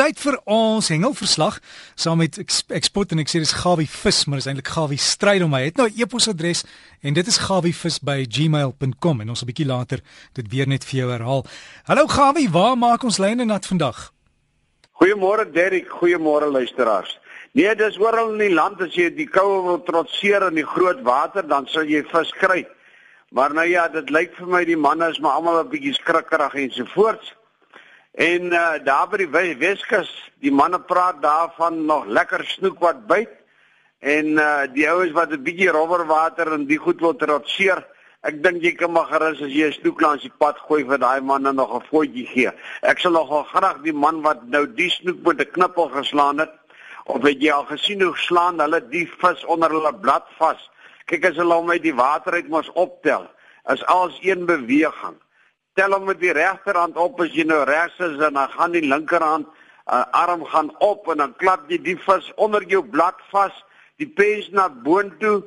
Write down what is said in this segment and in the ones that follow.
tyd vir ons hengelverslag saam met ek spot en ek sê dis Gawie vis, maar dis eintlik Gawie stryd om my. Het nou 'n e-posadres en dit is gawievis@gmail.com en ons 'n bietjie later dit weer net vir jou herhaal. Hallo Gawie, waar maak ons lyne nat vandag? Goeiemôre Derrick, goeiemôre luisteraars. Nee, dis oral in die land as jy die koue wil trotseer in die groot water, dan sal jy vis kry. Maar nou ja, dit lyk vir my die manne is maar almal 'n bietjie skrikkerig en so voort. En uh, daar by die Weskus, die manne praat daarvan nog lekker snoek wat byt. En uh, die ouens wat 'n bietjie robberwater en die goed wil trotseer. Ek dink jy kan maar gerus as jy 'n snoek langs die pad gooi vir daai manne nog 'n voetjie gee. Ek sal nogal graag die man wat nou die snoek met 'n knippel geslaan het of het jy al gesien hoe slaan hulle die vis onder hulle blad vas? Kyk as hulle hom uit die water uit mos optel, is als een beweging tel hom met die regterhand op as jy nou regs is en dan gaan die linkerhand uh, arm gaan op en dan klap jy die vis onder jou blad vas, die pens na boontoe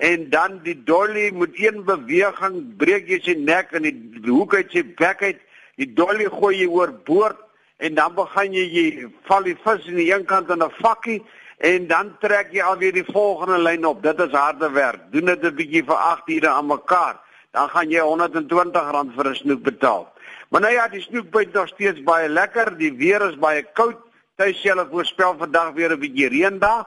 en dan die dolly moet een beweging breek jy sy nek en die hoek uit sy bek uit, die dolly gooi jy oor boord en dan begin jy jy val die vis in die een kant in 'n vakkie en dan trek jy alweer die volgende lyn op. Dit is harde werk. Doen dit 'n bietjie vir 8 ure aan mekaar dan gaan jy R120 vir 'n snoek betaal. Maar nou ja, die snoek byt nog steeds baie lekker. Die weer is baie koud. Tuis self voorspel vandag weer 'n bietjie reën daar.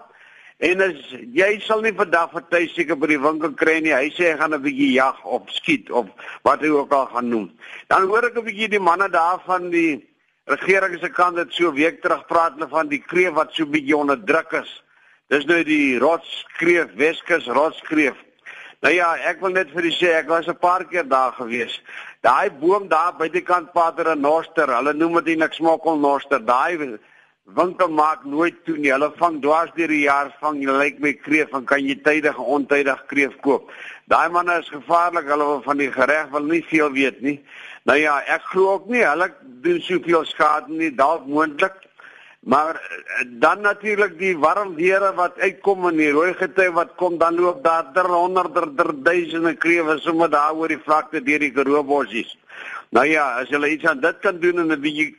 En as jy sal nie vandag vir tuis seker by die winkel kry nie. Hy sê hy gaan 'n bietjie jag of skiet of wat hy ook al gaan noem. Dan hoor ek 'n bietjie die manne daar van die regering se kant dit so week terug praat hulle van die kreef wat so bietjie onder druk is. Dis nou die rotskreef, Weskus rotskreef. Nou ja, ek wil net vir u sê ek was 'n paar keer daar gewees. Daai boom daar buitekant Pater en Noster, hulle noem dit niks smokkel Noster. Daai winkel maak nooit toe nie. Hulle vang dwars deur die jaar vang jy lyk my kreef en kan jy tydig en ontydig kreef koop. Daai manne is gevaarlik. Hulle wil van die gereg wil nie veel weet nie. Nou ja, ek glo ook nie hulle doen soveel skade nie, dalk moontlik. Maar eh, dan natuurlik die warm weer wat uitkom in die rooi gety wat kom dan loop daar ter honderde ter duisende krewe sommer daar oor die vlakte deur die Karoo-bossies. Nou ja, as jy iets aan dit kan doen en 'n bietjie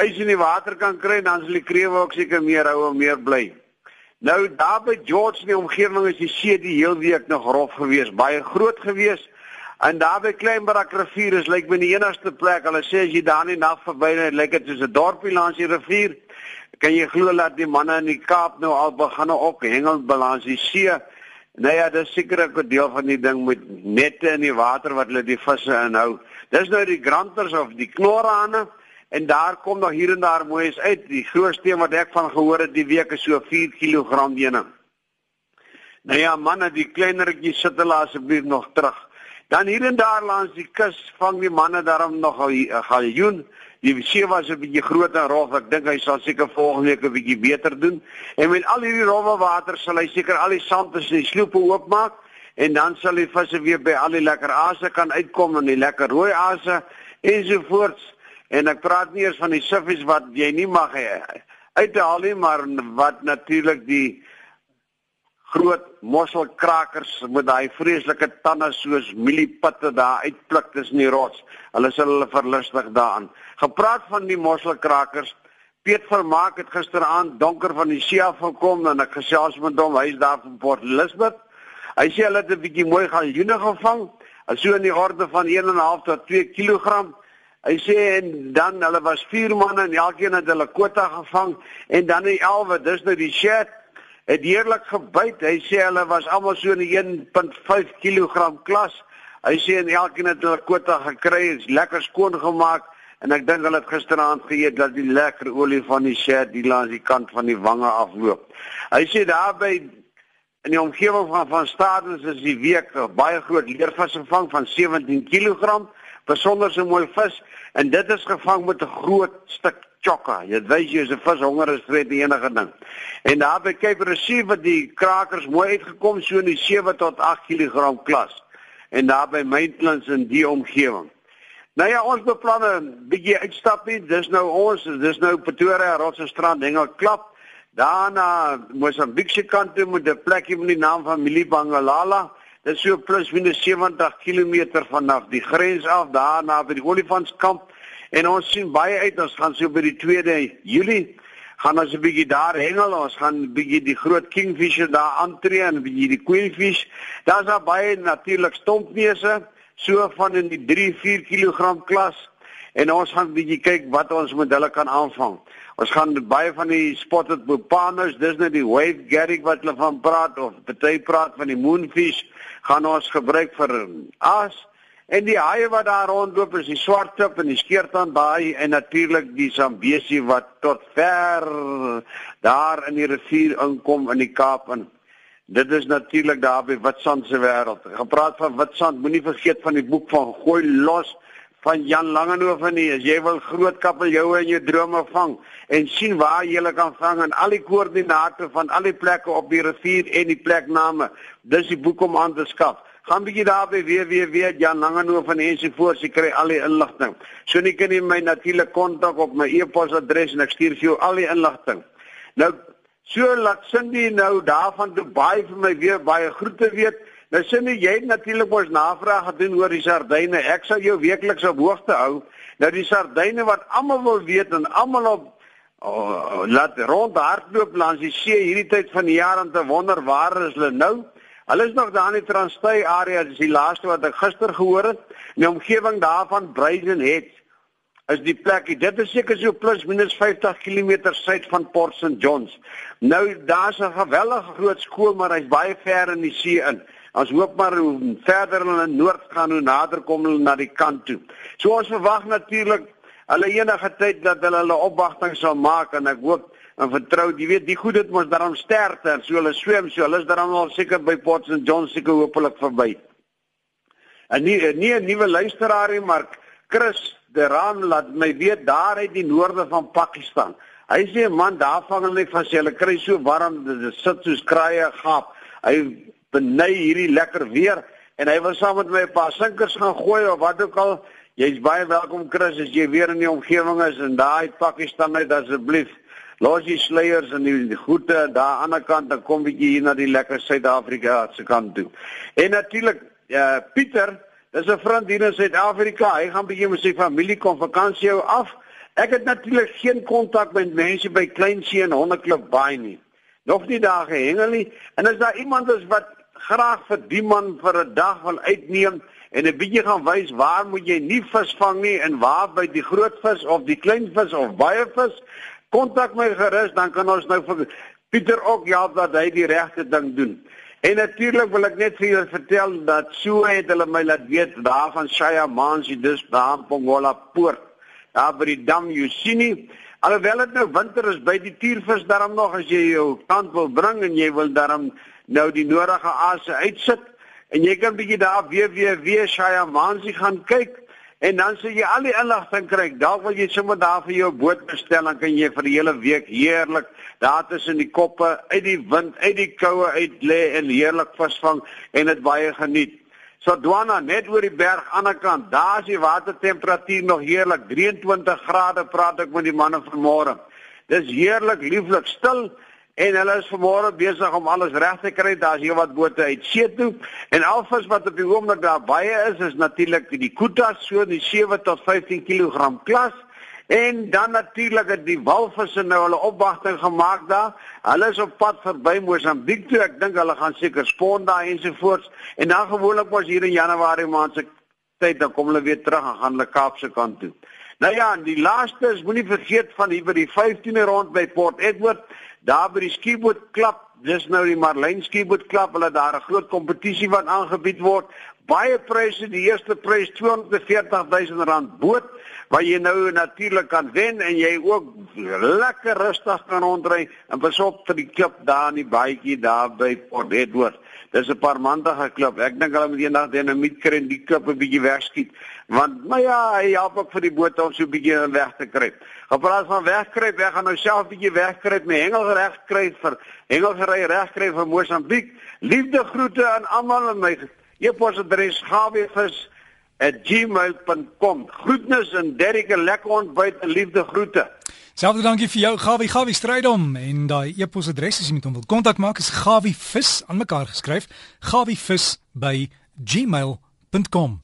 ys in die water kan kry, dan sal die krewe ook seker meer hou en meer bly. Nou daar by George die omgewing is die see die heel week nog rof gewees, baie groot gewees. En daar by Kleinbarak rivier is lyk my die enigste plek. Hulle sê as jy daar nie nag verby net lyk dit soos 'n dorpie langs die rivier. Kan jy glo dat die manne in die Kaap nou al begin op hengel balans die see? Nou ja, dis seker 'n deel van die ding met nette in die water wat hulle die visse inhou. Dis nou die granters of die knorrane en daar kom nog hier en daar mooies uit. Die grootste een wat ek van gehoor het die week is so 4 kg ene. Nou ja, manne, die kleinertjies sit hulle asseblief nog terug. Dan hier en daar langs die kus vang die manne daarom nog 'n galjoen. Die see was 'n bietjie groot en rof. Ek dink hy sal seker volgende week 'n bietjie beter doen. En met al hierdie rowwe water sal hy seker al die sand in die sloepe oopmaak en dan sal die visse weer by al die lekker aase kan uitkom en die lekker rooi aase ensovoorts. En ek praat nie eers van die siffies wat jy nie mag hê uithaal nie, maar wat natuurlik die groot mosselkrakers met daai vreeslike tande soos mieliepitte daar uitpluk tussen die rots. Hulle sal hulle verlustig daaraan. Gepraat van die mosselkrakers, Piet Vermaak het gisteraand donker van die see af gekom en ek gesels met hom, hy's daar van Port Elizabeth. Hy sê hulle het 'n bietjie mooi galjoene gevang, so in die orde van 1.5 tot 2 kg. Hy sê en dan hulle was vier manne en elkeen het hulle kwota gevang en dan die 11, dis nou die shed het heerlik gebyt. Hy sê hulle was almal so in 1.5 kg klas. Hy sê en elkeen het hulle kwota gekry, is lekker skoon gemaak en ek dink hulle het gisteraand geëet dat die lekker olie van die shed die langs die kant van die wange afloop. Hy sê daarby in die omgewing van van Stadens is die week baie groot leervis gevang van 17 kg, besonder so mooi vis en dit is gevang met 'n groot stuk chokka. Jy weet jy is 'n vis honger is vir die enige ding. En daar by Cape Receiver die krakers mooi uitgekom so in die 7 tot 8 kg klas. En daar by Maitlands in die omgewing. Nou ja, ons beplan 'n bietjie uitstap nie. Dis nou ons, dis nou Pretoria Rotsstrand hengel klap. Daarna Mosambik se kant toe met 'n plekkie met die naam van Milibangalala. Dit is so plus minus 70 km vanaf die grens af, daarna by die olifantskamp En ons sien baie uit ons gaan so by die 2de Julie gaan ons 'n bietjie daar hengel, ons gaan 'n bietjie die groot kingfisher daar aantree en 'n bietjie die queenfish. Daar's daar baie natuurlik stompneuse, so van in die 3-4 kg klas en ons gaan 'n bietjie kyk wat ons met hulle kan aanvang. Ons gaan baie van die spotted bupanus, dis net die wave garrick wat hulle van praat of party praat van die moonfish, gaan ons gebruik vir aas. En die haie wat daar rondloop is die swarttip en die skeertandbaai en natuurlik die sambesie wat tot ver daar in die rivier inkom in die Kaap en dit is natuurlik daar by Witstrand se wêreld. Gepraat van Witstrand, moenie vergeet van die boek van Gooi los van Jan Langehoven nie. As jy wil groot kapeljoue in jou drome vang en sien waar jy hulle kan vang en al die koördinate van al die plekke op die rivier en die plekname, dis die boek om aan te skaf gaan bietjie daar by www Jan Langehoven en ensovoorts, jy kry al die inligting. So nie kan jy my natuurlik kontak op my e-posadres en ek stuur vir jou al die inligting. Nou so laat Cindy nou daarvan Dubai vir my weer baie groete weet. Nou Cindy, jy het natuurlik mos navraag gedoen oor die sardyne. Ek sal jou weekliks op hoogte hou. Nou die sardyne wat almal wil weet en almal op oh, laat rond hardloop langs die see hierdie tyd van die jaar om te wonder waar is hulle nou? Hulle is nog daar in die Transkei area, dis die laaste wat ek gister gehoor het. In die omgewing daarvan Brazen Head is die plek. Dit is seker so plus minus 50 km suid van Port St Johns. Nou daar's 'n gewellige groot skool, maar hy's baie ver in die see in. Ons hoop maar hoe verder hulle noord gaan, hoe nader kom hulle na die kant toe. So ons verwag natuurlik hulle enige tyd dat hulle hulle opwagting sal maak en ek hoop en vertrou. Jy weet, die goed het mos daarom sterkte en so hulle swem so. Hulle is daarom al seker by Port St John seker hopelik verby. En nie nie 'n nuwe luisteraar nie, maar Chris de Ram laat my weet daar uit die noorde van Pakistan. Hy sê man, daar vang hulle van sê hulle kry so warm, dit sit soos kraaie gaap. Hy beny hierdie lekker weer en hy wil saam met my 'n paar sinkers gaan gooi of wat ook al. Jy's baie welkom Chris as jy weer in die omgewing is en daai Pakistan uit asseblief. Los die sluiers en die, goede daar aan die ander kant dan kom bietjie hier na die lekker Suid-Afrika se kant toe. En natuurlik eh uh, Pieter, dis 'n vriend hier in Suid-Afrika. Hy gaan bietjie met sy familie kom vakansie hou af. Ek het natuurlik geen kontak met mense by Kleinsee en Hondeklip Baai nie. Nog nie daar gehengel nie. En as daar iemand is wat graag vir die man vir 'n dag wil uitneem en 'n bietjie gaan wys waar moet jy nie vis vang nie en waar by die groot vis of die klein vis of baie vis, kontak my gerus dan kan ons nou vir Pieter ook help dat hy die regte ding doen. En natuurlik wil ek net vir julle vertel dat so het hulle my laat weet daar van Shaya Mansi dis daar in Pongola poort. Daar by die dam nie alhoewel dit nou winter is by die tuurvis daarom nog as jy jou kant wil bring en jy wil daarom nou die nodige asse uitsit en jy kan bietjie daar www Shaya Mansi gaan kyk En dan sê jy al die inligting kry. Dalk wil jy sommer daar vir jou boot bestel en kan jy vir die hele week heerlik daar tussen die koppe uit die wind, uit die koue uit lê en heerlik visvang en dit baie geniet. So Dwana net oor die berg aan die kant, daar is die watertemperatuur nog heerlik 23 grade praat ek met die manne vanmôre. Dis heerlik, lieflik, stil en hulle is vanmôre besig om alles reg te kry. Daar's hier wat bote uit see toe en alvis wat op die oomblik daar baie is is natuurlik die kutas so die 7 tot 15 kg klas en dan natuurlik het die walvisse nou hulle opwagting gemaak daar. Hulle is op pad verby Mosambiek toe. Ek dink hulle gaan seker spon daar ensovoorts en dan gewoonlik mos hier in Januarie maand se tyd dan kom hulle weer terug en gaan hulle Kaapse kant toe. Nou ja, die laaste is moenie vergeet van hier by die 15de rond by Port Edward daar by die skieboot klap dis nou die Marlyn skieboot klap hulle daar 'n groot kompetisie wat aangebied word. Baie pryse die eerste prys 240 000 rand boot waar jy nou natuurlik kan wen en jy ook lekker rustig kan rondry en besop vir die klip daar in die baadjie daar by Port Edward Dis 'n paar maande geklop. Ek dink hulle moet eendag dinamiet kry en die klip 'n bietjie wegskiet. Want maar ja, hy help ook vir die boot om so 'n bietjie weg te kry. Gepraat van wegkruip, ek gaan nou self 'n bietjie wegkruip, my hengel reg kry vir hengelgery reg kry vir Mosambiek. Liefde groete aan almal en my e-posadres gawiefis@gmail.com. Groetnis en Derrick lekker ontbyt en liefde groete. Selfde dankie vir jou Gawie. Gawie Strydom en daai e-posadres as jy met hom wil kontak maak is gawiefis aan mekaar geskryf. Gawiefis by gmail.com